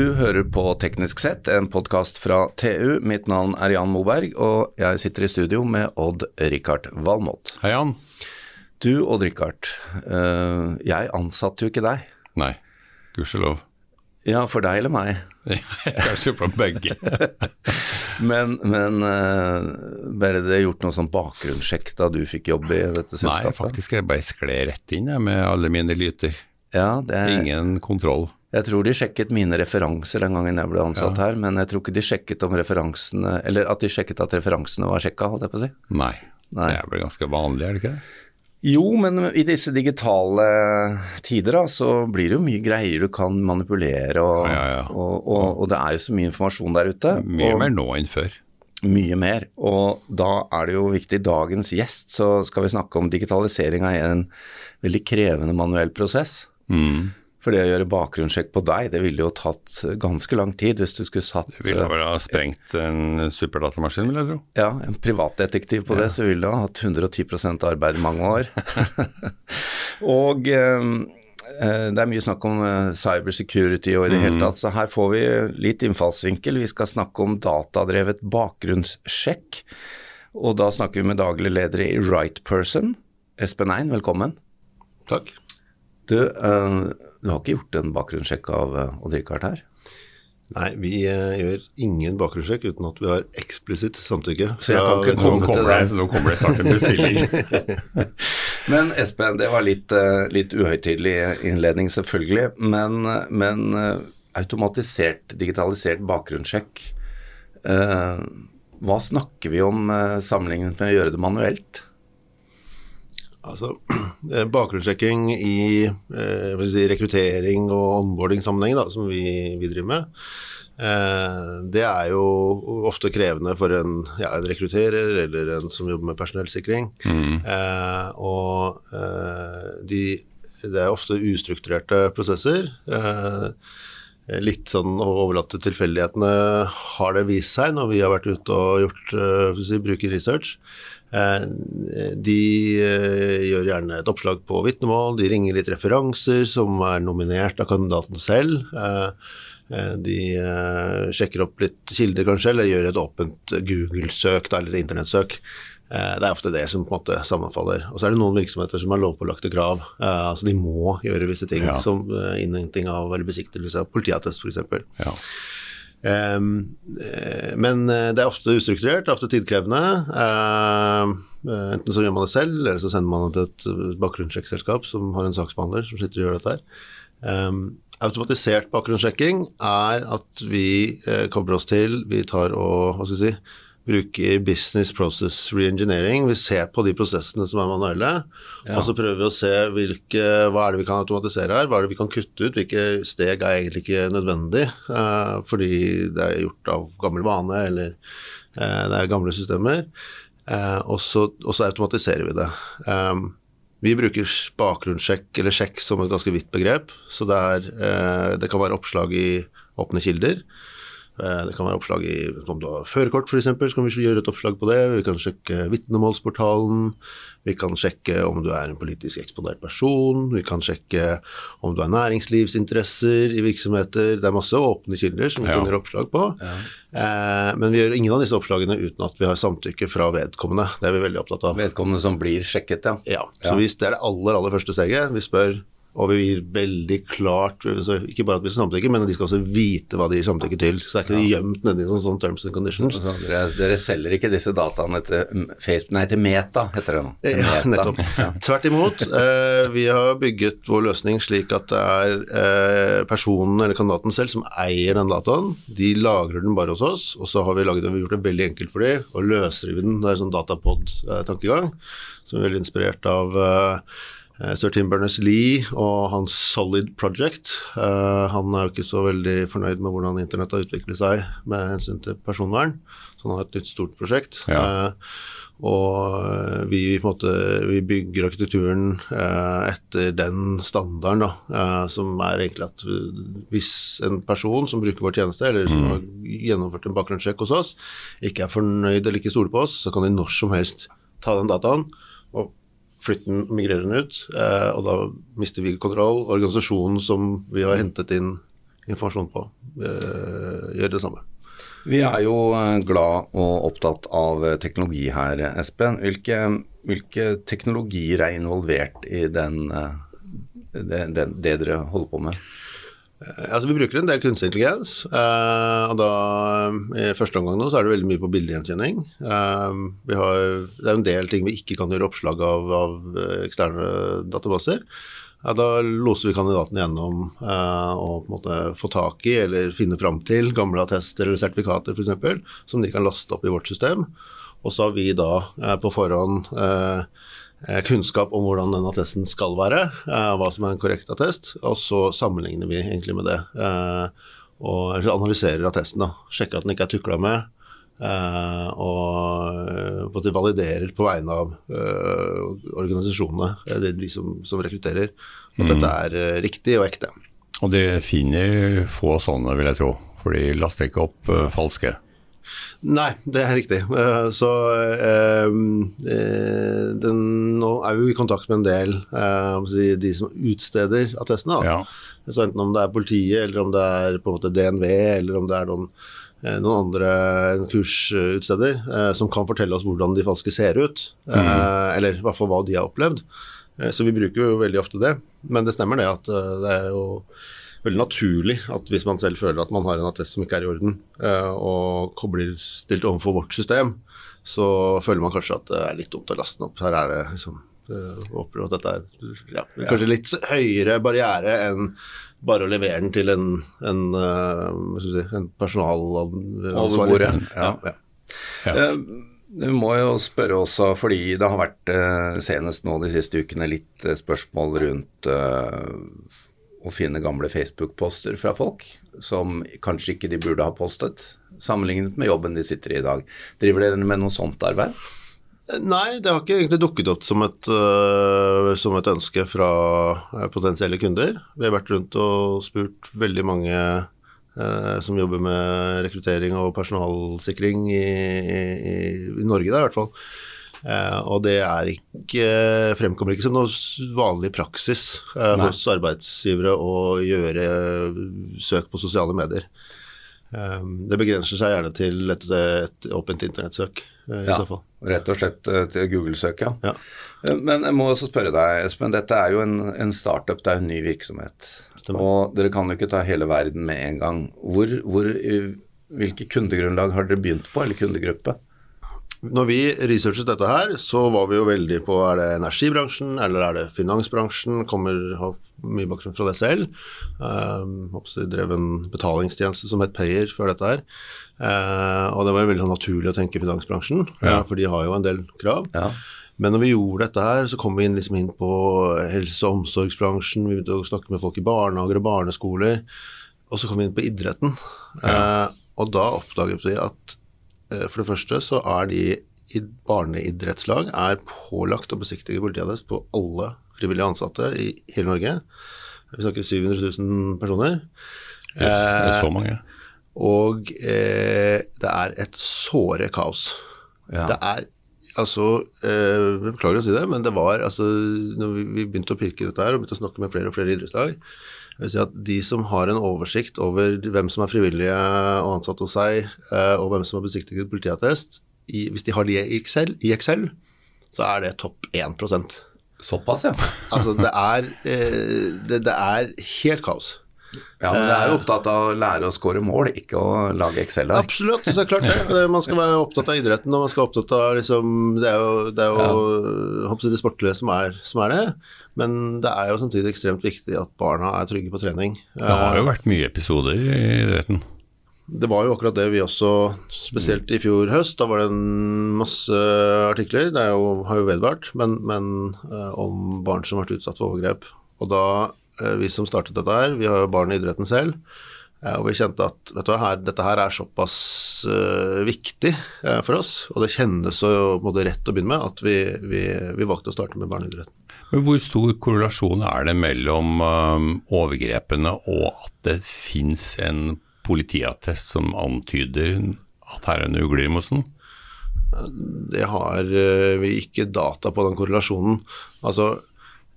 Du hører på Teknisk sett, en podkast fra TU. Mitt navn er Jan Moberg, og jeg sitter i studio med Odd-Rikard Valmot. Hei, Jan. Du, Odd-Rikard, uh, jeg ansatte jo ikke deg. Nei, gudskjelov. Ja, for deg eller meg? Kanskje for begge. men men uh, ble det gjort noe sånn bakgrunnssjekk da du fikk jobb i dette selskapet? Nei, faktisk jeg bare skled rett inn jeg, med alle mine lyter. Ja, det. Ingen kontroll. Jeg tror de sjekket mine referanser den gangen jeg ble ansatt ja. her, men jeg tror ikke de sjekket om referansene Eller at de sjekket at referansene var sjekka, holdt jeg på å si. Nei. Nei. Det er vel ganske vanlig, er det ikke det? Jo, men i disse digitale tider da, så blir det jo mye greier du kan manipulere, og, ja, ja, og, og, og det er jo så mye informasjon der ute. Mye mer nå enn før. Mye mer, og da er det jo viktig. Dagens gjest så skal vi snakke om digitalisering av en veldig krevende manuell prosess. Mm. For det å gjøre bakgrunnssjekk på deg, det ville jo tatt ganske lang tid hvis du skulle satt Det ville vel ha sprengt en superdatamaskin, vil jeg tro. Ja, en privatdetektiv på ja. det, så ville du ha hatt 110 arbeid i mange år. og eh, eh, det er mye snakk om eh, cybersecurity og i det mm. hele tatt, så her får vi litt innfallsvinkel. Vi skal snakke om datadrevet bakgrunnssjekk. Og da snakker vi med daglig leder i Right Person. Espen Ein, velkommen. Takk. Du, uh, du har ikke gjort en bakgrunnssjekk av å Odd-Rikard her? Nei, vi uh, gjør ingen bakgrunnssjekk uten at vi har eksplisitt samtykke. Så jeg kan ikke komme til det. Nå kommer det snart en bestilling. men Espen, det var litt, uh, litt uhøytidelig innledning, selvfølgelig. Men, men automatisert, digitalisert bakgrunnssjekk, hva snakker vi om sammenlignet med å gjøre det manuelt? Altså, Bakgrunnssjekking i eh, si, rekruttering og onboarding-sammenheng som vi, vi, driver med, eh, det er jo ofte krevende for en, ja, en, rekrutterer eller en som jobber med personellsikring. Mm. Eh, og eh, de, det er ofte ustrukturerte prosesser. Eh, litt sånn overlatt til tilfeldighetene har det vist seg når vi har vært ute og gjort uh, si, bruker research. Eh, de eh, gjør gjerne et oppslag på vitnemål, de ringer litt referanser som er nominert av kandidaten selv. Eh, de sjekker opp litt kilder, kanskje, eller gjør et åpent Google-søk eller internettsøk. Det er ofte det som på en måte sammenfaller. Og så er det noen virksomheter som har lovpålagte krav. altså De må gjøre visse ting, ja. som innhenting av eller besiktigelse av politiattest f.eks. Ja. Um, men eh, det er ofte ustrukturert, det er ofte tidkrevende. Uh, enten så gjør man det selv, eller så sender man det til et bakgrunnssjekkselskap som har en saksbehandler som sitter og gjør dette her. Um, automatisert bakgrunnssjekking er at vi uh, kobler oss til, vi tar og hva skal vi si, bruker business process reengineering. Vi ser på de prosessene som er manuelle, ja. og så prøver vi å se hvilke, hva er det vi kan automatisere her, hva er det vi kan kutte ut, hvilke steg er egentlig ikke nødvendig uh, fordi det er gjort av gammel vane eller uh, det er gamle systemer. Uh, og, så, og, så, automatiserer vi det. Um, vi bruker bakgrunnssjekk eller sjekk som et ganske vidt begrep. Så det, er, det kan være oppslag i åpne kilder. Eh, det kan være oppslag i om du har førerkort f.eks., så kan vi gjøre et oppslag på det. Vi kan sjekke vitnemålsportalen. Vi kan sjekke om du er en politisk eksponert person. Vi kan sjekke om du har næringslivsinteresser i virksomheter. Det er masse åpne kilder som vi ja. finner oppslag på. Ja. Eh, men vi gjør ingen av disse oppslagene uten at vi har samtykke fra vedkommende. Det er vi veldig opptatt av. Vedkommende som blir sjekket, ja. Ja, så hvis det er det aller, aller første steget. Vi spør og vi gir veldig klart Ikke bare at vi samtykker, men de skal også vite hva de gir samtykke til. Så det er ikke ja. gjemt nedi sånn, sånn terms and conditions. Altså, dere, dere, selger ikke disse dataene til Facebook, nei til Meta, heter det nå. Ja, nettopp. Ja. Tvert imot. Eh, vi har bygget vår løsning slik at det er eh, personen eller kandidaten selv som eier den dataen. De lagrer den bare hos oss, og så har vi, laget, vi gjort det veldig enkelt for dem og løsrive den. Det er sånn datapod-tankegang som er veldig inspirert av eh, Eh, Sir Tim Berners-Lee og hans Solid Project. Uh, han er jo ikke så veldig fornøyd med hvordan internett har utviklet seg med hensyn til personvern, så han har et nytt stort prosjekt. Ja. Uh, og vi, måte, vi, bygger arkitekturen etter den standarden, da, som er egentlig at hvis en person som bruker vår tjeneste, eller som mm. har gjennomført en bakgrunnssjekk hos oss, ikke er fornøyd eller ikke stoler på oss, så kan de når som helst ta den dataen og flytte migrerende migrere ut. Eh, og da mister vi kontroll. Organisasjonen som vi har hentet inn informasjon på, gjør det samme. Vi er jo glad og opptatt av teknologi her, Espen. Hvilke, hvilke teknologier er involvert i den, det, det, det dere holder på med? Eh, altså Vi bruker en del kunstig intelligens. Uh, og da I første omgang nå så er det veldig mye på bildegjenkjenning. Vi har, det er en del ting vi ikke kan gjøre oppslag av, av eksterne databaser. Ja, da loser vi kandidaten gjennom og på en måte få tak i eller finne fram til gamle attester eller sertifikater f.eks. som de kan laste opp i vårt system. Og så har vi da på forhånd Eh, kunnskap om hvordan den attesten skal være, eh, hva som er en korrekt attest, og så sammenligner vi egentlig med det. Eh, og analyserer attesten, da. Sjekker at den ikke er tukla med. og at de validerer på vegne av organisasjonene, de som, som, rekrutterer, at mm. dette er riktig og ekte. Og de finner få sånne, vil jeg tro, for de laster ikke opp falske? Nei, det er riktig. Eh, så ehm, eh, den, nå er vi i kontakt med en del eh, de som utsteder attestene. Ja. Så enten om det er politiet, eller om det er på en måte DNV, eller om det er noen, noen andre kursutsteder som kan fortelle oss hvordan de falske ser ut. Mm. Eller i hvert fall hva de har opplevd. Så vi bruker jo veldig ofte det. Men det stemmer det at det er jo veldig naturlig at hvis man selv føler at man har en attest som ikke er i orden, uh, og blir stilt overfor vårt system, så føler man kanskje at det er litt dumt å laste den opp. Her er det liksom Håper at dette er ja, kanskje litt høyere barriere enn bare å levere den til en, en, uh, si, en personalansvarlig. Ja. Ja, ja. Du må jo spørre også, fordi det har vært senest nå de siste ukene litt spørsmål rundt å finne gamle Facebook-poster fra folk som kanskje ikke de burde ha postet, sammenlignet med jobben de sitter i i dag. Driver dere med noe sånt arbeid? Nei, det har ikke egentlig dukket opp som et, uh, som et ønske fra uh, potensielle kunder. Vi har vært rundt og spurt veldig mange uh, som jobber med rekruttering og personalsikring i, i, i Norge, da, i hvert fall Eh, og det er ikke, fremkommer ikke som noe vanlig praksis eh, hos arbeidsgivere å gjøre søk på sosiale medier. Eh, det begrenser seg gjerne til et, et åpent internettsøk. i ja, så fall. Rett og slett til Google-søk, ja. ja. Men jeg må også spørre deg, Espen. Dette er jo en, en startup, det er en ny virksomhet. Stemmer. Og dere kan jo ikke ta hele verden med en gang. Hvor, hvor, hvilke kundegrunnlag har dere begynt på, eller kundegruppe? Når vi researchet dette her, så var vi jo veldig på er det energibransjen eller er det finansbransjen. Kommer har mye bakgrunn fra det selv. Um, drev en betalingstjeneste som het Payer før dette her. Uh, og det var veldig naturlig å tenke finansbransjen, ja. for de har jo en del krav. Ja. Men når vi gjorde dette her, så kom vi inn, liksom inn på helse- og omsorgsbransjen. Vi begynte å snakke med folk i barnehager og barneskoler. Og så kom vi inn på idretten. Ja. Uh, og da oppdaget vi at Eh, for det første så er de i barneidrettslag er pålagt å besiktige politiattest på alle frivillige ansatte i hele Norge. Vi snakker 700 000 personer. Yes, det er så mange. Eh, og eh, det er et såre kaos. Ja. Det er altså eh, Beklager å si det, men det var altså Når vi, vi begynte å pirke i dette her og begynte å snakke med flere og flere idrettslag, jeg vil si at De som har en oversikt over hvem som er frivillige og ansatt hos seg, eh, og hvem som har besiktiget politiattest, hvis de har det i Excel, i Excel så er det topp 1% Såpass, ja. altså, det er, eh, det, det er helt kaos. Ja, men det er jo opptatt av å lære å skåre mål, ikke å lage Excel-ark. Absolutt, det er klart det. Man skal være opptatt av idretten, og man skal være opptatt av liksom Det er jo, det, er jo ja. det sportlige som er, som er, det. Men det er jo samtidig ekstremt viktig at barna er trygge på trening. Det har jo vært mye episoder i idretten. Det var jo akkurat det vi også, spesielt i fjor høst. Da var det en masse artikler, det jo, har jo vedvart, men, men uh, om barn som har vært utsatt for overgrep. Og da Eh, vi som startet dette her, vi har jo barn i idretten selv. Eh, og vi kjente at du, her, dette her er såpass uh, viktig uh, for oss, og det kjennes så måte, rett å begynne med, at vi, vi, vi, valgte å starte med barneidretten. Men Hvor stor korrelasjon er det mellom um, overgrepene og at det fins en politiattest som antyder at her er en ugle i mosen? Det har uh, vi ikke data på, den korrelasjonen. Altså, eh,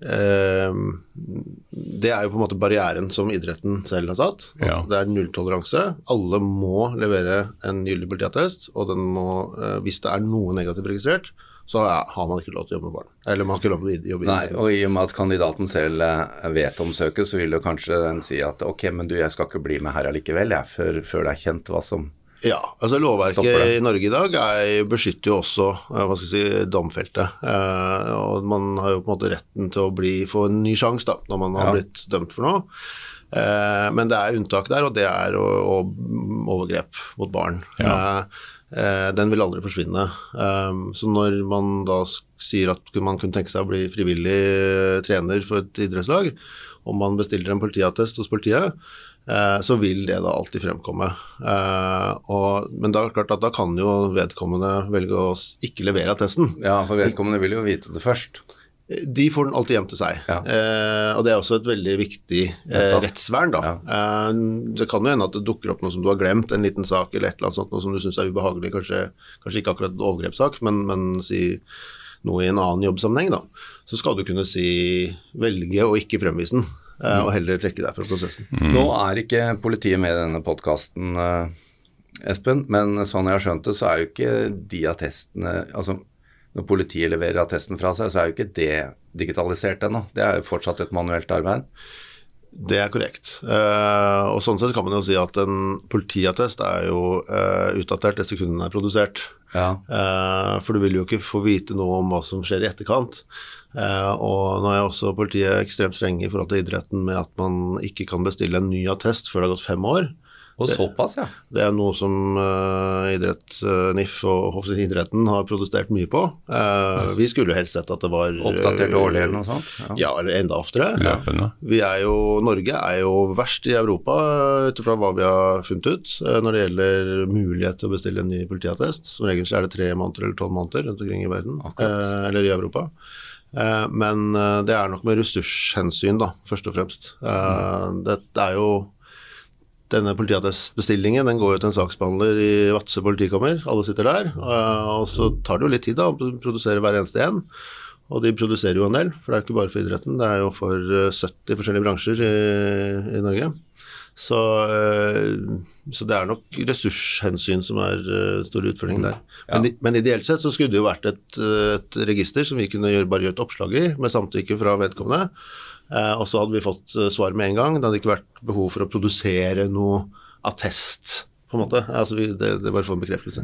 Det er jo på en måte barrieren som idretten selv har satt. Ja. Det er nulltoleranse. Alle må levere en gyldig politiattest, og den må, eh, hvis det er noe negativt registrert, så har man ikke lov til å jobbe med barn. Eller man har ikke lov til å jobbe Nei, og i og med at kandidaten selv eh, vet om søket, så vil jo kanskje den si at ok, men du, jeg skal ikke bli med her allikevel, jeg, før, før det er kjent hva som Ja, altså lovverket i Norge i dag er, beskytter jo også eh, hva skal jeg si, domfelte. Eh, og man har jo på en måte retten til å bli, få en ny sjanse da, når man har Ja. blitt dømt for noe. Eh, men det er unntak der, og det er å, å, overgrep mot barn. Ja. Eh, eh, den vil aldri forsvinne. Eh, så når man da sier at man kunne tenke seg å bli frivillig trener for et idrettslag, og man bestiller en politiattest hos politiet, så vil det da alltid fremkomme. Eh, og, men da, klart at da kan jo vedkommende velge å ikke levere attesten. Ja, for vedkommende vil jo vite det først. De får den alltid hjem til seg. Ja. Eh, og det er også et veldig viktig eh, rettsvern, da. Eh, det kan jo hende at det dukker opp noe som du har glemt, en liten sak eller et eller annet sånt, noe som du syns er ubehagelig, kanskje, kanskje ikke akkurat en overgrepssak, men, men si noe i en annen jobbsammenheng, da. Så skal du kunne si velge å ikke fremvise den, eh, og heller trekke deg fra prosessen. Nå er ikke politiet med i denne podkasten, Espen, men sånn jeg har skjønt det, så er jo ikke de attestene Altså når politiet leverer attesten fra seg, så er jo ikke det digitalisert ennå. Det er jo fortsatt et manuelt arbeid. Det er korrekt. Uh, og sånn sett kan man jo si at en politiattest er jo uh, utdatert det sekundet den er produsert. Ja. Uh, for du vil jo ikke få vite noe om hva som skjer i etterkant. Eh, og nå er også politiet ekstremt strenge i forhold til idretten med at man ikke kan bestille en ny attest før det har gått fem år. Og såpass, ja. Det er noe som uh, idrett, uh, NIF og idretten har protestert mye på. Uh, vi skulle jo helst sett at det var Oppdatert årlig eller noe sånt. Ja, eller enda oftere. løpende. Vi er jo, Norge er jo verst i Europa ut ifra hva vi har funnet ut når det gjelder mulighet til å bestille en ny politiattest. Som regel så er det tre måneder eller tolv måneder rundt omkring i verden, eh, eller i Europa. Eh, men eh, det er nok med ressurshensyn, da, først og fremst. Det Dette er jo denne politiattestbestillingen den går jo til en saksbehandler i Vadsø politikammer, alle sitter der. eh, Og så tar det jo litt tid da, å produsere hver eneste en. Og de produserer jo en del, for det er jo ikke bare for idretten, det er jo for eh, 70 forskjellige bransjer i, i Norge. Så, eh, så det er nok ressurshensyn som er stor store utfordringen der. Men, i- men ideelt sett så skulle det jo vært et, eh, et register som vi kunne gjøre, bare gjøre et oppslag i, med samtykke fra vedkommende. Eh, og så hadde vi fått eh, svar med en gang. Det hadde ikke vært behov for å produsere noe attest, på en måte. Altså, vi, det, det bare for en bekreftelse.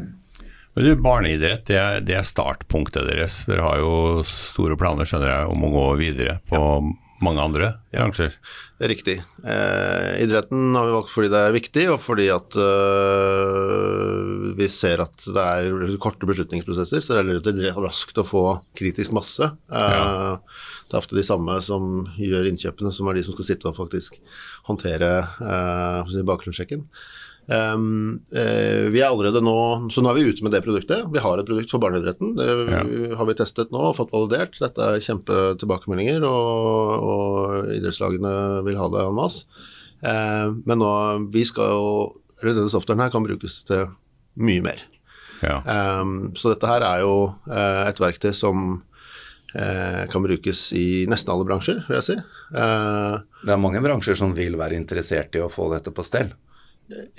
Men du, Barneidrett det er, det er startpunktet deres. Dere har jo store planer skjønner jeg, om å gå videre på mange andre bransjer. Det er riktig. Eh, idretten har vi valgt fordi det er viktig, og fordi at øh, vi ser at det er korte beslutningsprosesser, så det er relativt raskt å få kritisk masse. Eh, Ja. Det er ofte de samme som gjør innkjøpene, som er de som skal sitte og faktisk håndtere eh, bakgrunnssjekken. Um, uh, vi er allerede nå, så nå er vi ute med det produktet. Vi har et produkt for barneidretten. Det Ja. har vi testet nå og fått validert. Dette er kjempetilbakemeldinger, og, og idrettslagene vil ha det en masse. Uh, men nå, vi skal jo eller Denne softwaren her kan brukes til mye mer. Ja. Um, så dette her er jo uh, et verktøy som eh, kan brukes i nesten alle bransjer, vil jeg si. Eh, Det er mange bransjer som vil være interessert i å få dette på stell.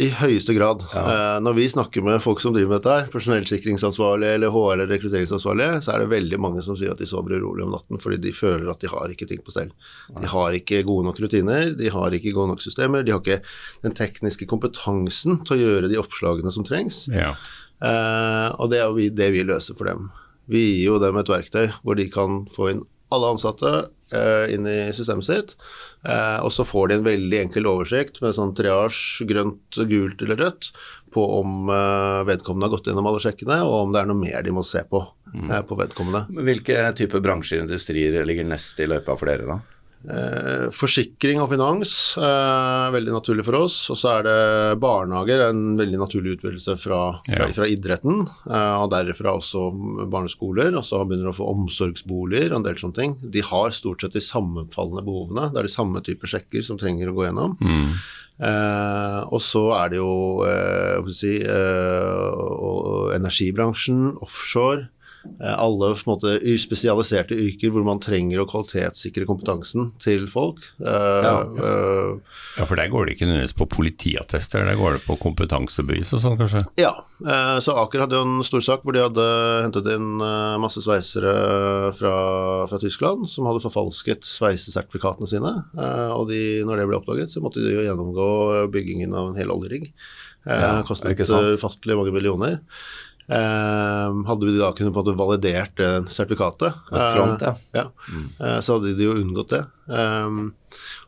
I høyeste grad. Ja. Eh, når vi snakker med folk som driver med dette, her, personellsikringsansvarlige eller HR eller rekrutteringsansvarlige, så er det veldig mange som sier at de sover urolig om natten fordi de føler at de har ikke ting på stell. De har ikke gode nok rutiner, de har ikke gode nok systemer, de har ikke den tekniske kompetansen til å gjøre de oppslagene som trengs. ja. Eh, og det er jo det vi løser for dem. Vi gir jo dem et verktøy hvor de kan få inn alle ansatte eh, inn i systemet sitt. Eh, og så får de en veldig enkel oversikt med sånn triasj, grønt, gult eller rødt, på om eh, vedkommende har gått gjennom alle sjekkene, og om det er noe mer de må se på eh, på vedkommende. Hvilke type bransjer og industrier ligger nest i løypa for dere, da? Eh, forsikring og finans eh, veldig naturlig for oss. Og så er det barnehager, en veldig naturlig utvidelse fra, fra, fra idretten. Eh, og derifra også barneskoler. Og så begynner du å få omsorgsboliger og en del sånne ting. De har stort sett de sammenfallende behovene. Det er de samme typer sjekker som trenger å gå gjennom. Mm. Eh, og så er det jo eh, si, eh, energibransjen, offshore. Eh, alle måte, spesialiserte yrker hvor man trenger å kvalitetssikre kompetansen til folk. Ja, Ja. eh, Ja, for der går det ikke nødvendigvis på politiattester, der går det på kompetansebevis og sånn, kanskje? Ja, eh, så Aker hadde jo en stor sak hvor de hadde hentet inn eh, masse sveisere fra, fra Tyskland som hadde forfalsket sveisesertifikatene sine. eh, Og de, når det ble oppdaget, så måtte de jo gjennomgå byggingen av en hel oljerigg. Eh, Ja, Det kostet eh, ufattelig mange millioner. Eh, hadde vi da kunnet på en måte validert det sertifikatet, front, ja. ja. Eh, så hadde de jo unngått det. Um,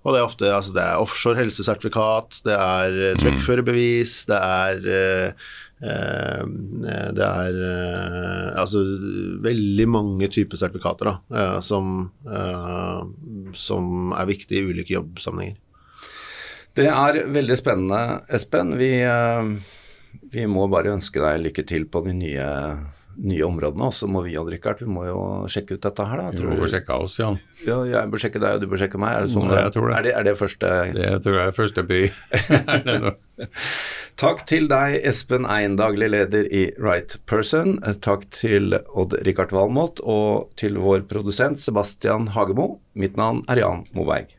og det er ofte altså det er offshore helsesertifikat, det er uh, truckførerbevis, det er eh, eh, det er eh, altså veldig mange typer sertifikater da, eh, som, eh, som er viktige i ulike jobbsammenhenger. Det er veldig spennende, Espen. Vi, eh, vi må bare ønske deg lykke til på de nye, nye områdene. Og så må vi, Odd Rikard, vi må jo sjekke ut dette her, da. Tror må få sjekke oss, Jan. Ja, jeg bør sjekke deg, og du bør sjekke meg. Er det sånn? Nei, jeg tror det. Er det, er det første Det tror jeg er første by. Er det nå? Takk til deg, Espen Ein, daglig leder i Right Person. Takk til Odd-Rikard Valmot og til vår produsent Sebastian Hagemo. Mitt navn er Jan Moberg.